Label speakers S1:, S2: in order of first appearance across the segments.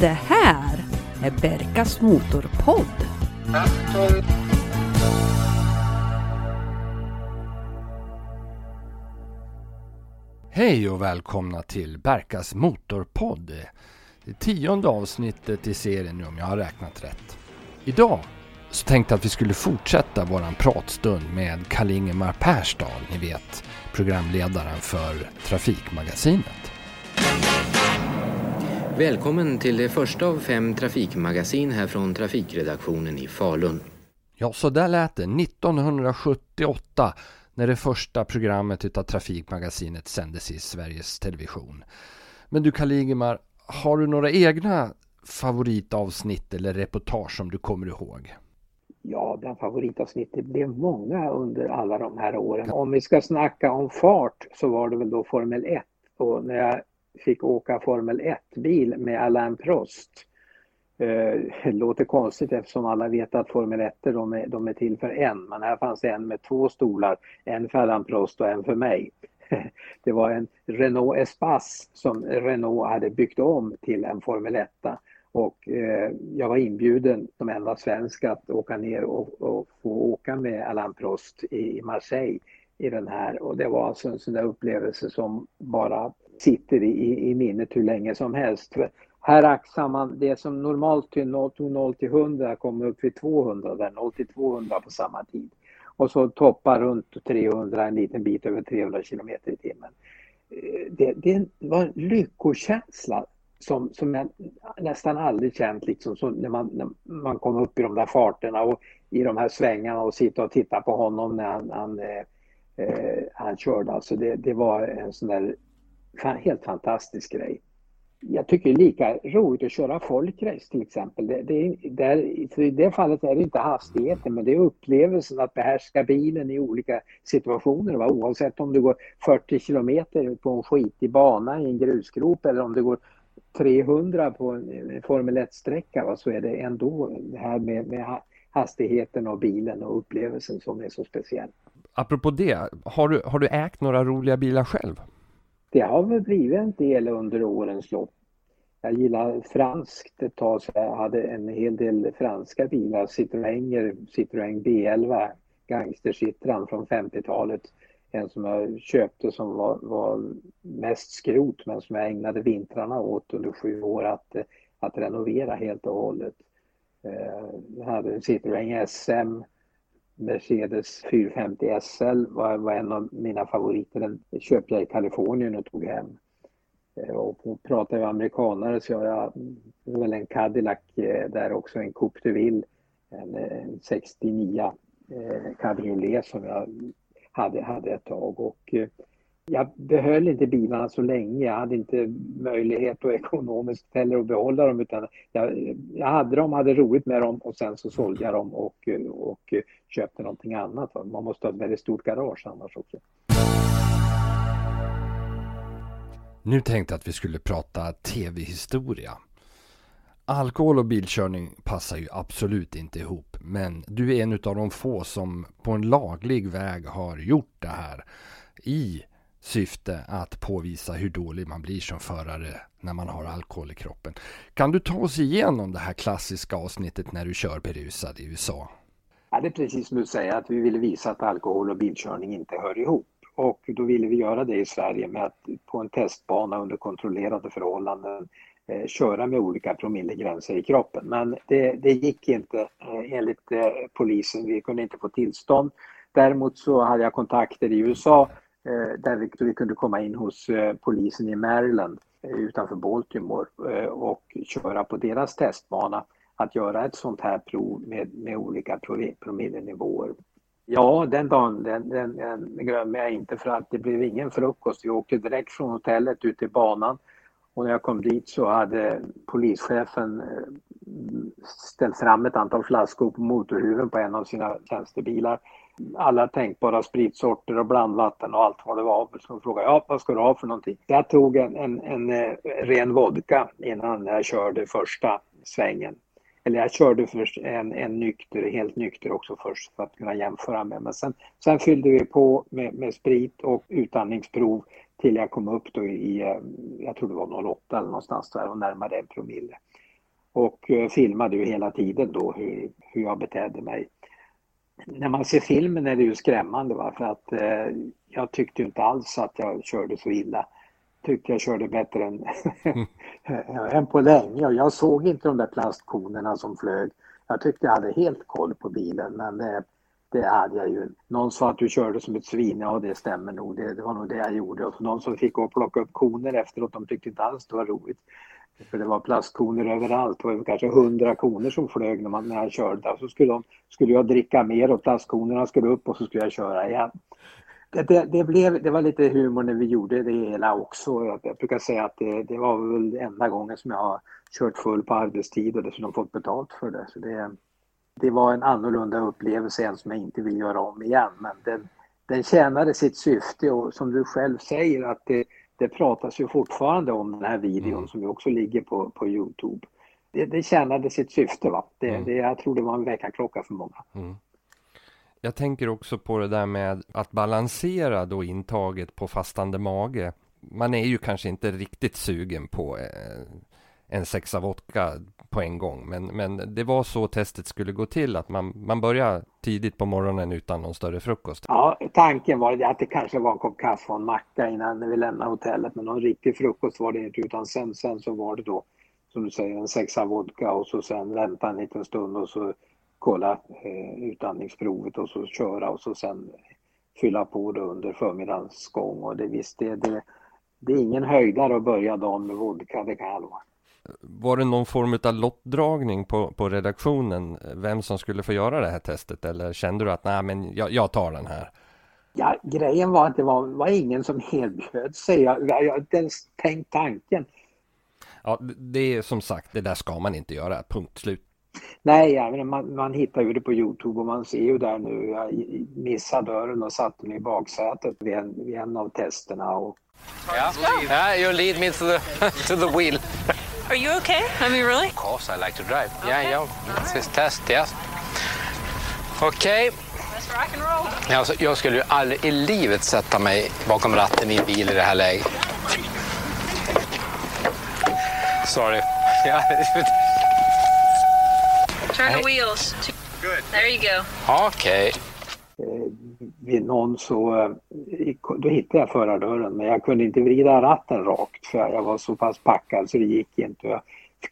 S1: Det här är Berkas Motorpodd.
S2: Hej och välkomna till Berkas Motorpodd. Det tionde avsnittet i serien nu om jag har räknat rätt. Idag så tänkte jag att vi skulle fortsätta våran pratstund med Karl-Ingemar Persdal, ni vet programledaren för Trafikmagasinet.
S3: Välkommen till det första av fem trafikmagasin här från trafikredaktionen i Falun.
S2: Ja, så där lät det 1978 när det första programmet utav Trafikmagasinet sändes i Sveriges Television. Men du Karl-Ingemar, har du några egna favoritavsnitt eller reportage som du kommer ihåg?
S4: Ja, den favoritavsnittet blev många under alla de här åren. Om vi ska snacka om fart så var det väl då Formel 1 och när jag fick åka Formel 1-bil med Alain Prost. Eh, det låter konstigt eftersom alla vet att Formel 1 de är, de är till för en, men här fanns en med två stolar, en för Alain Prost och en för mig. Det var en Renault Espace som Renault hade byggt om till en Formel 1 och eh, jag var inbjuden som enda svensk att åka ner och, och få åka med Alain Prost i Marseille i den här och det var alltså en sån där upplevelse som bara sitter i, i minnet hur länge som helst. För här axar man det som normalt tog 0 till 100 kommer upp vid 200 där, 0 till 200 på samma tid. Och så toppar runt 300, en liten bit över 300 kilometer i timmen. Eh, det, det var en lyckokänsla som, som jag nästan aldrig känt liksom, så när, man, när man kom upp i de där farterna och i de här svängarna och sitta och titta på honom när han, han, eh, eh han körde. Alltså det, det var en sån där helt fantastisk grej. Jag tycker det är lika roligt att köra folkrace till exempel. Det, det, där, I det fallet är det inte hastigheten men det är upplevelsen att behärska bilen i olika situationer. Va? Oavsett om du går 40 kilometer på en skitig bana i en grusgrop eller om du går 300 på en Formel 1-sträcka så är det ändå det här med, med hastigheten och bilen och upplevelsen som är så speciell.
S2: Apropå det, har du, har du ägt några roliga bilar själv?
S4: Det har väl blivit en del under årens lopp. Jag gillar franskt ett tag så jag hade en hel del franska bilar, Citroënger, Citroën B11, Gangster från 50-talet en som jag köpte som var, var mest skrot men som jag ägnade vintrarna åt under sju år att, att renovera helt och hållet. Eh, jag hade en Citroën SM, Mercedes 450 SL var, var en av mina favoriter. Den köpte jag i Kalifornien och tog hem. Eh, och och pratar ju amerikanare så har jag väl en Cadillac eh, där också, en Coupe de Ville, en, eh, en 69 eh, cabriolet som jag hade, hade ett tag. Och, eh, jag behöll inte bilarna så länge. Jag hade inte möjlighet och ekonomiskt heller att behålla dem utan jag, jag hade dem, hade roligt med dem och sen så sålde jag dem och, och köpte någonting annat. Man måste ha ett väldigt stort garage annars också.
S2: Nu tänkte jag att vi skulle prata tv-historia. Alkohol och bilkörning passar ju absolut inte ihop. Men du är en av de få som på en laglig väg har gjort det här. I syfte att påvisa hur dålig man blir som förare när man har alkohol i kroppen. Kan du ta oss igenom det här klassiska avsnittet när du kör berusad i USA?
S4: Ja, det är precis som du säger att vi ville visa att alkohol och bilkörning inte hör ihop. Och då ville vi göra det i Sverige med att på en testbana under kontrollerade förhållanden eh, köra med olika promillegränser i kroppen. Men det, det gick inte eh, enligt eh, polisen, vi kunde inte få tillstånd. Däremot så hade jag kontakter i USA eh, Eh, där vi, vi, kunde komma in hos eh, polisen i Maryland eh, utanför Baltimore eh, och köra på deras testbana att göra ett sånt här prov med, med olika promillenivåer. Ja, den dagen den, den, den glömmer jag inte för att det blev ingen frukost. Vi åkte direkt från hotellet ut till banan och när jag kom dit så hade polischefen eh, ställt fram ett antal flaskor på motorhuven på en av sina tjänstebilar. Alla tänkbara spritsorter och blandvatten och allt vad det var. Så frågade ja, vad ska du ha för någonting? Jag tog en, en, en, eh, ren vodka innan jag körde första svängen. Eller jag körde först en, en nykter, helt nykter också först för att kunna jämföra med. Men sen, sen fyllde vi på med, med sprit och utandningsprov till jag kom upp då i, eh, jag tror det var 08 eller någonstans där och närmare en promille. Och eh, filmade ju hela tiden då hur, hur jag betedde mig. När man ser filmen är det ju skrämmande va? för att eh, jag tyckte inte alls att jag körde så illa. Tyckte jag körde bättre än, mm. än på länge och jag såg inte de där plastkonerna som flög. Jag tyckte jag hade helt koll på bilen men eh, det hade jag ju. Någon sa att du körde som ett svin, ja det stämmer nog, det, det var nog det jag gjorde. Och någon som fick gå och plocka upp koner efteråt, de tyckte inte alls det var roligt. För det var plastkoner överallt, det var kanske hundra koner som flög när, man, när jag körde. Så skulle, de, skulle jag dricka mer och plastkonerna skulle upp och så skulle jag köra igen. Det, det, det, blev, det var lite humor när vi gjorde det hela också. Jag, jag brukar säga att det, det var väl enda gången som jag har kört full på arbetstid och dessutom fått betalt för det. Så det, det var en annorlunda upplevelse, en som jag inte vill göra om igen. Men den, den tjänade sitt syfte och som du själv säger att det, det pratas ju fortfarande om den här videon mm. som ju också ligger på, på Youtube. Det, det tjänade sitt syfte. Va? Det, mm. det, jag tror det var en väckarklocka för många. Mm.
S5: Jag tänker också på det där med att balansera då intaget på fastande mage. Man är ju kanske inte riktigt sugen på eh, en sexa vodka på en gång. Men, men det var så testet skulle gå till, att man, man börjar tidigt på morgonen utan någon större frukost.
S4: Ja, tanken var att det kanske var en kopp kaffe och en macka innan vi lämnade hotellet. Men någon riktig frukost var det inte, utan sen, sen så var det då, som du säger, en sexa vodka och så sen vänta en liten stund och så kolla eh, utandningsprovet och så köra och så sen fylla på det under förmiddagens gång. Och det, visst, det, det, det är ingen höjdare att börja dagen med vodka, det kan jag lova.
S5: Var det någon form av lottdragning på, på redaktionen, vem som skulle få göra det här testet? Eller kände du att nej, men jag, jag tar den här?
S4: Ja, grejen var att det var, var ingen som erbjöd sig. Jag, jag, jag inte ens tänkt tanken.
S5: Ja, det är som sagt, det där ska man inte göra, punkt slut.
S4: Nej, ja, man, man hittar ju det på Youtube och man ser ju där nu, jag missade dörren och satte mig i baksätet vid en, vid en av testerna. Och...
S6: Yeah. yeah, you lead me to the, to the wheel.
S7: Are you okay? I mean, really?
S6: Of course, I like to drive. Okay. Yeah, yeah. It's his test, yes. Okej. Okay. Alltså, jag skulle ju aldrig i livet sätta mig bakom ratten i en bil i det här läget. Sorry.
S7: Turn the wheels. Good. There you go.
S6: Okej. Okay
S4: vid någon så eh, då hittade jag förardörren men jag kunde inte vrida ratten rakt för jag var så pass packad så det gick inte. Jag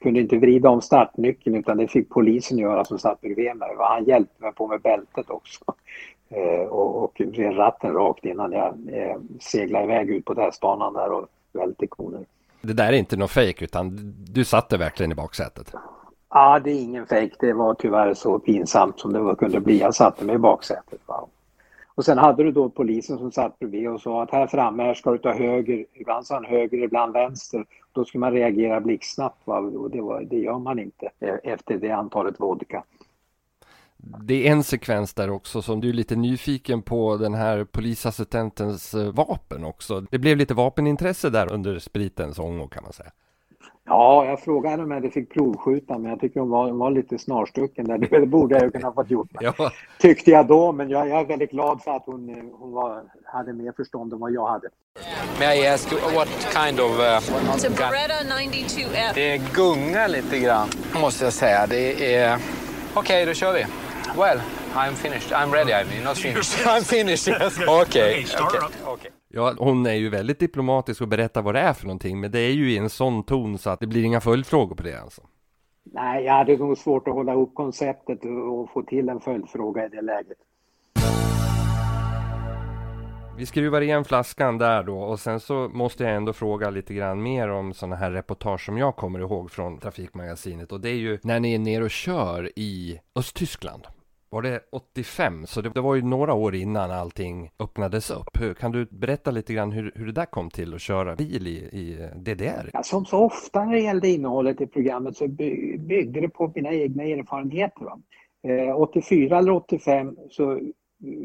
S4: kunde inte vrida om startnyckeln utan det fick polisen göra som satt bredvid mig. Han hjälpte mig på med bältet också eh, och, och vred ratten rakt innan jag eh, seglade iväg ut på testbanan där och välte koner.
S5: Det där är inte någon fejk utan du satte verkligen i baksätet?
S4: Ja, det är ingen fejk. Det var tyvärr så pinsamt som det kunde bli. Jag satte mig i baksätet. Wow. Och sen hade du då polisen som satt bredvid och sa att här framme här ska du ta höger, ibland sa han höger, ibland vänster. Då skulle man reagera blixtsnabbt va? och det, var, det gör man inte eh, efter det antalet vodka.
S5: Det är en sekvens där också som du är lite nyfiken på den här polisassistentens eh, vapen också. Det blev lite vapenintresse där under spritens ångor kan man säga.
S4: Ja, jag frågade om jag fick provskjuta men jag tycker hon var, hon var lite snarstucken där. Det borde jag ju kunna fått gjort. Ja. Tyckte jag då, men jag, jag, är väldigt glad för att hon, hon var, hade mer förstånd än vad jag hade.
S6: May I ask what kind of... Uh,
S7: It's a Beretta 92F.
S6: Det gungar lite grann, måste jag säga. Det är... Okej, okay, då kör vi. Well, I'm finished. I'm ready, I mean, not finished. I'm finished. Okej. Okay. Okay. okay.
S5: Ja, hon är ju väldigt diplomatisk och berättar vad det är för någonting, men det är ju i en sån ton så att det blir inga följdfrågor på det alltså.
S4: Nej, jag hade nog svårt att hålla ihop konceptet och få till en följdfråga i det läget.
S5: Vi skruvar igen flaskan där då och sen så måste jag ändå fråga lite grann mer om sådana här reportage som jag kommer ihåg från Trafikmagasinet och det är ju när ni är nere och kör i Östtyskland var det 85, så det, det, var ju några år innan allting öppnades upp. Hur, kan du berätta lite grann hur, hur det där kom till att köra bil i, i eh, DDR?
S4: Ja, som så ofta när det gällde innehållet i programmet så by, byggde det på mina egna erfarenheter. Eh, 84 eller 85 så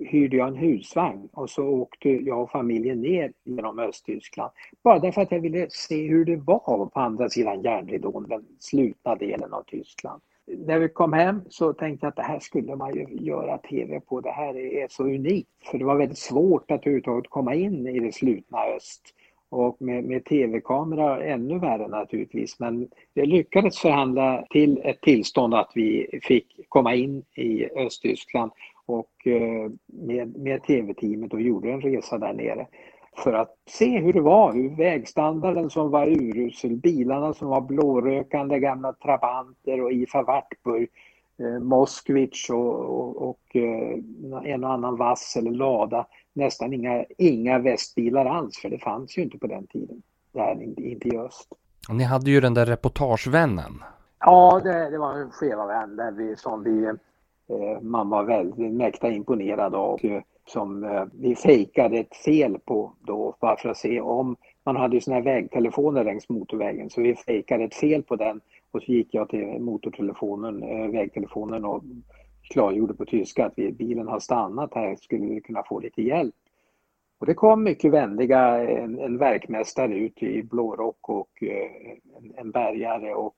S4: hyrde jag en husvagn och så åkte jag och familjen ner genom Östtyskland. Bara därför att jag ville se hur det var på andra sidan järnridån, den slutna delen av Tyskland när vi kom hem så tänkte jag att det här skulle man ju göra tv på. Det här är så unikt. För det var väldigt svårt att överhuvudtaget komma in i det slutna öst. och med, med tv-kamera ännu värre naturligtvis. Men vi lyckades förhandla till ett tillstånd att vi fick komma in i Östtyskland och eh, med, med tv-teamet och gjorde en resa där nere för att se hur det var, hur vägstandarden som var urusel, bilarna som var blårökande gamla Trabanter och IFA Wartburg, eh, Moskvich och, och, och eh, en och annan vass eller lada. Nästan inga, inga västbilar alls, för det fanns ju inte på den tiden, där inte i öst.
S5: Ni hade ju den där reportagevännen.
S4: Ja, det, det var en skeva vän där vi, som vi, Eh, man var väldigt mäkta imponerad av. Eh, som eh, vi fejkade ett fel på då bara för att se om man hade ju såna här vägtelefoner längs motorvägen så vi fejkade ett fel på den och så gick jag till motortelefonen, vägtelefonen och klargjorde på tyska att vi, bilen har stannat här, skulle vi kunna få lite hjälp? Och det kom mycket vänliga, en, en verkmästare ut i blårock och en, en bärgare och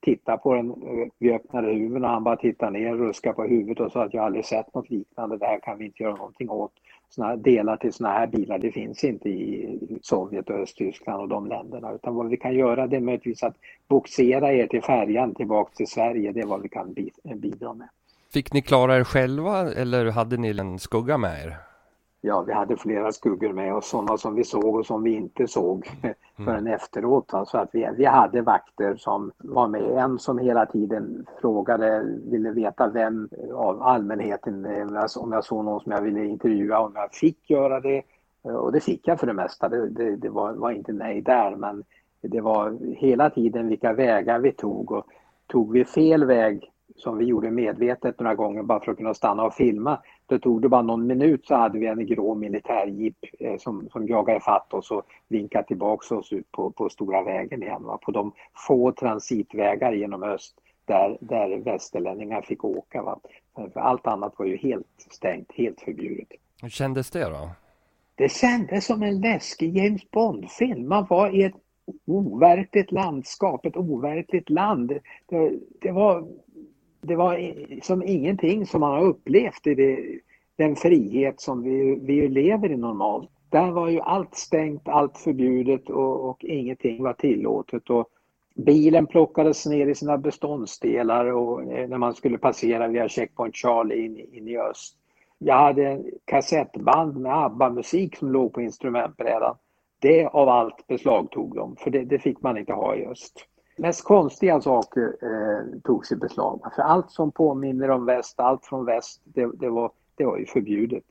S4: tittade på den. Vi öppnade huven och han bara tittade ner, ruskade på huvudet och sa att jag aldrig sett något liknande. Det här kan vi inte göra någonting åt. Såna delar till sådana här bilar, det finns inte i Sovjet och Östtyskland och de länderna. Utan vad vi kan göra det är möjligtvis att boxera er till färjan tillbaks till Sverige. Det är vad vi kan bidra med.
S5: Fick ni klara er själva eller hade ni en skugga med er?
S4: Ja, vi hade flera skuggor med oss, sådana som vi såg och som vi inte såg förrän mm. efteråt. Så att vi, vi hade vakter som var med. En som hela tiden frågade, ville veta vem av allmänheten, eh, om jag såg någon som jag ville intervjua, om jag fick göra det. Och det fick jag för det mesta, det, det, det var, var, inte nej där men det var hela tiden vilka vägar vi tog och tog vi fel väg som vi gjorde medvetet några gånger bara för att kunna stanna och filma. Då tog det bara någon minut så hade vi en grå militärjeep eh, som, som jagade fatt oss och vinkade tillbaka oss ut på, på stora vägen igen. Va? På de få transitvägar genom öst där, där västerlänningar fick åka. Va? För allt annat var ju helt stängt, helt förbjudet.
S5: Hur kändes det då?
S4: Det kändes som en läskig James Bond-film. Man var i ett overkligt landskap, ett overkligt land. Det, det var det var som ingenting som man har upplevt i det, den frihet som vi, vi lever i normalt. Där var ju allt stängt, allt förbjudet och, och ingenting var tillåtet. Och bilen plockades ner i sina beståndsdelar och eh, när man skulle passera via Checkpoint Charlie in, in i öst. Jag hade en kassettband med ABBA-musik som låg på instrumentbrädan. Det av allt beslagtog de, för det, det fick man inte ha i öst mest konstiga saker eh, togs i beslag. För allt som påminner om väst, allt från väst, det, det, var, det var ju förbjudet.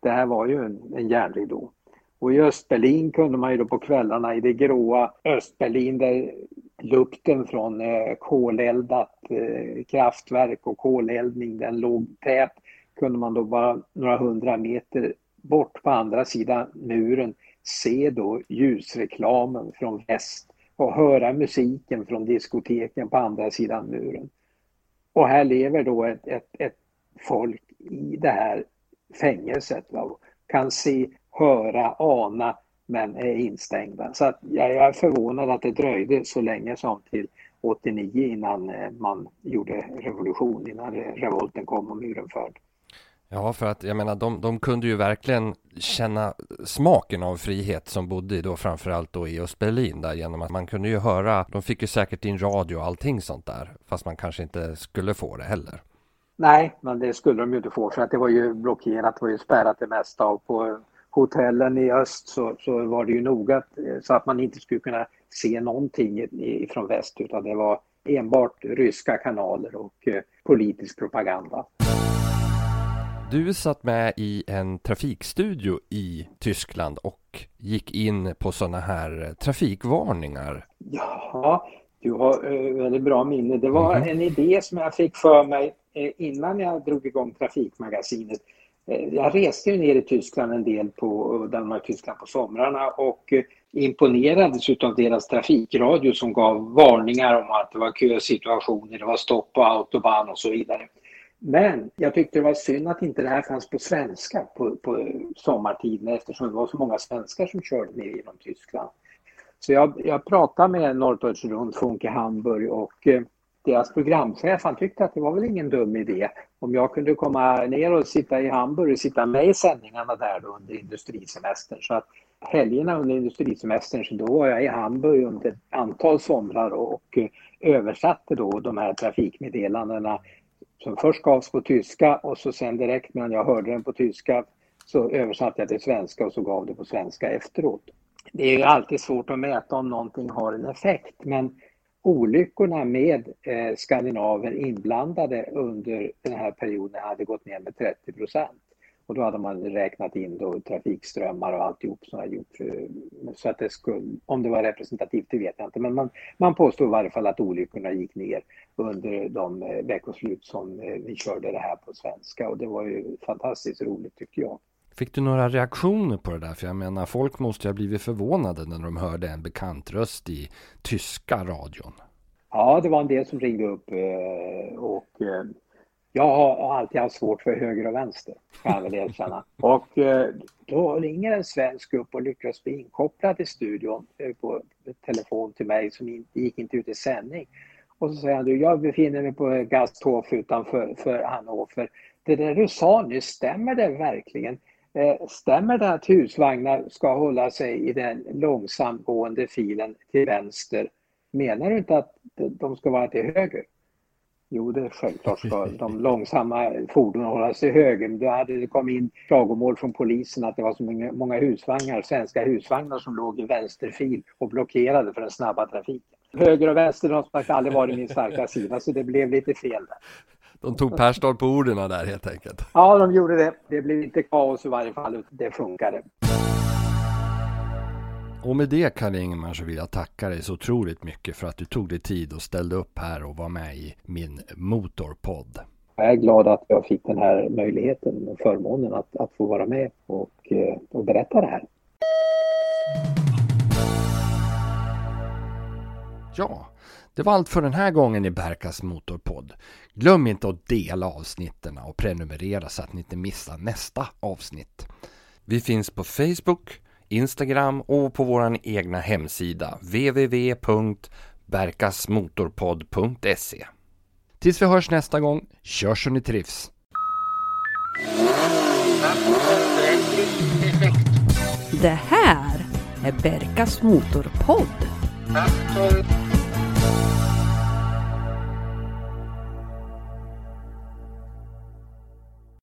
S4: Det här var ju en, en järnridå. Och i Östberlin kunde man ju då på kvällarna i det gråa Östberlin där lukten från eh, koleldat eh, kraftverk och koleldning den låg tät kunde man då bara några hundra meter bort på andra sidan muren se då ljusreklamen från väst och höra musiken från diskoteken på andra sidan muren. Och här lever då ett, ett, ett folk i det här fängelset. Va? Kan se, höra, ana men är instängda. Så att jag är förvånad att det dröjde så länge som till 89 innan eh, man gjorde revolution, innan revolten kom och muren föll.
S5: Ja, för att jag menar, de, de kunde ju verkligen känna smaken av frihet som bodde då framförallt då i Östberlin där genom att man kunde ju höra, de fick ju säkert in radio och allting sånt där, fast man kanske inte skulle få det heller.
S4: Nej, men det skulle de ju inte få för att det var ju blockerat, det var ju spärrat det mesta och på hotellen i öst så, så var det ju noga eh, så att man inte skulle kunna se någonting från väst utan det var enbart ryska kanaler och eh, politisk propaganda.
S5: Du satt med i en trafikstudio i Tyskland och gick in på sådana här trafikvarningar.
S4: Ja, du har eh, väldigt bra minne. Det var mm. en idé som jag fick för mig eh, innan jag drog igång Trafikmagasinet. Eh, jag reste ju ner i Tyskland en del på Danmark-Tyskland på somrarna och imponerades av deras trafikradio som gav varningar om att det var kösituationer, det var stopp på autobahn och så vidare. Men jag tyckte det var synd att inte det här fanns på svenska på, på sommartiden eftersom det var så många svenskar som körde ner genom Tyskland. Så jag, jag pratade med Norddeutsche Rundfunk i Hamburg och eh, deras programchef han tyckte att det var väl ingen dum idé om jag kunde komma ner och sitta i Hamburg och sitta med i sändningarna där då under industrisemestern. Så att helgerna under industrisemestern så då var jag i Hamburg under ett antal somrar och eh, översatte då de här trafikmeddelandena som först gavs på tyska och så sen direkt när jag hörde den på tyska så översatte jag till svenska och så gav det på svenska efteråt. Det är ju alltid svårt att mäta om någonting har en effekt men olyckorna med eh, skandinaver inblandade under den här perioden hade gått ner med 30 procent. Och då hade man räknat in då trafikströmmar och alltihop som har gjort. Så att det skulle, om det var representativt, det vet jag inte. Men man, man påstår i varje fall att olyckorna gick ner under de eh, veckoslut som eh, vi körde det här på svenska. Och det var ju fantastiskt roligt tycker jag.
S5: Fick du några reaktioner på det där? För jag menar, folk måste ju ha blivit förvånade när de hörde en bekant röst i tyska radion.
S4: Ja, det var en del som ringde upp eh, och jag har alltid haft svårt för höger och vänster, kan jag väl erkänna. Och eh, då ringer en svensk upp och lyckas bli inkopplad i studion eh, på telefon till mig som inte gick inte ut i sändning. Och så säger han, du, jag befinner mig på Gasthof utanför för Hannover. Det där du sa nu, stämmer det verkligen? Eh, stämmer det att husvagnar ska hålla sig i den långsamgående filen till vänster? Menar du inte att de ska vara till höger? Jo, det är självklart ska de långsamma fordonen hålla sig höger. Men då hade det kommit in klagomål från polisen att det var så många, många husvagnar, svenska husvagnar som låg i vänsterfil och blockerade för den snabba trafiken. Höger och vänster har sagt aldrig varit min starka sida så det blev lite fel där.
S5: De tog Persdal på orden där helt enkelt.
S4: Ja, de gjorde det. Det blev inte kaos i varje fall. Det funkade.
S5: Och med det Karl Ingemar så vill jag tacka dig så otroligt mycket för att du tog dig tid och ställde upp här och var med i min Motorpodd.
S4: Jag är glad att jag fick den här möjligheten och förmånen att, att få vara med och, eh, och berätta det här.
S5: Ja, det var allt för den här gången i Berkas Motorpodd. Glöm inte att dela avsnitten och prenumerera så att ni inte missar nästa avsnitt. Vi finns på Facebook, Instagram och på vår egna hemsida www.berkasmotorpodd.se. Tills vi hörs nästa gång, kör så ni trivs!
S1: Det här är Berkas Motorpodd.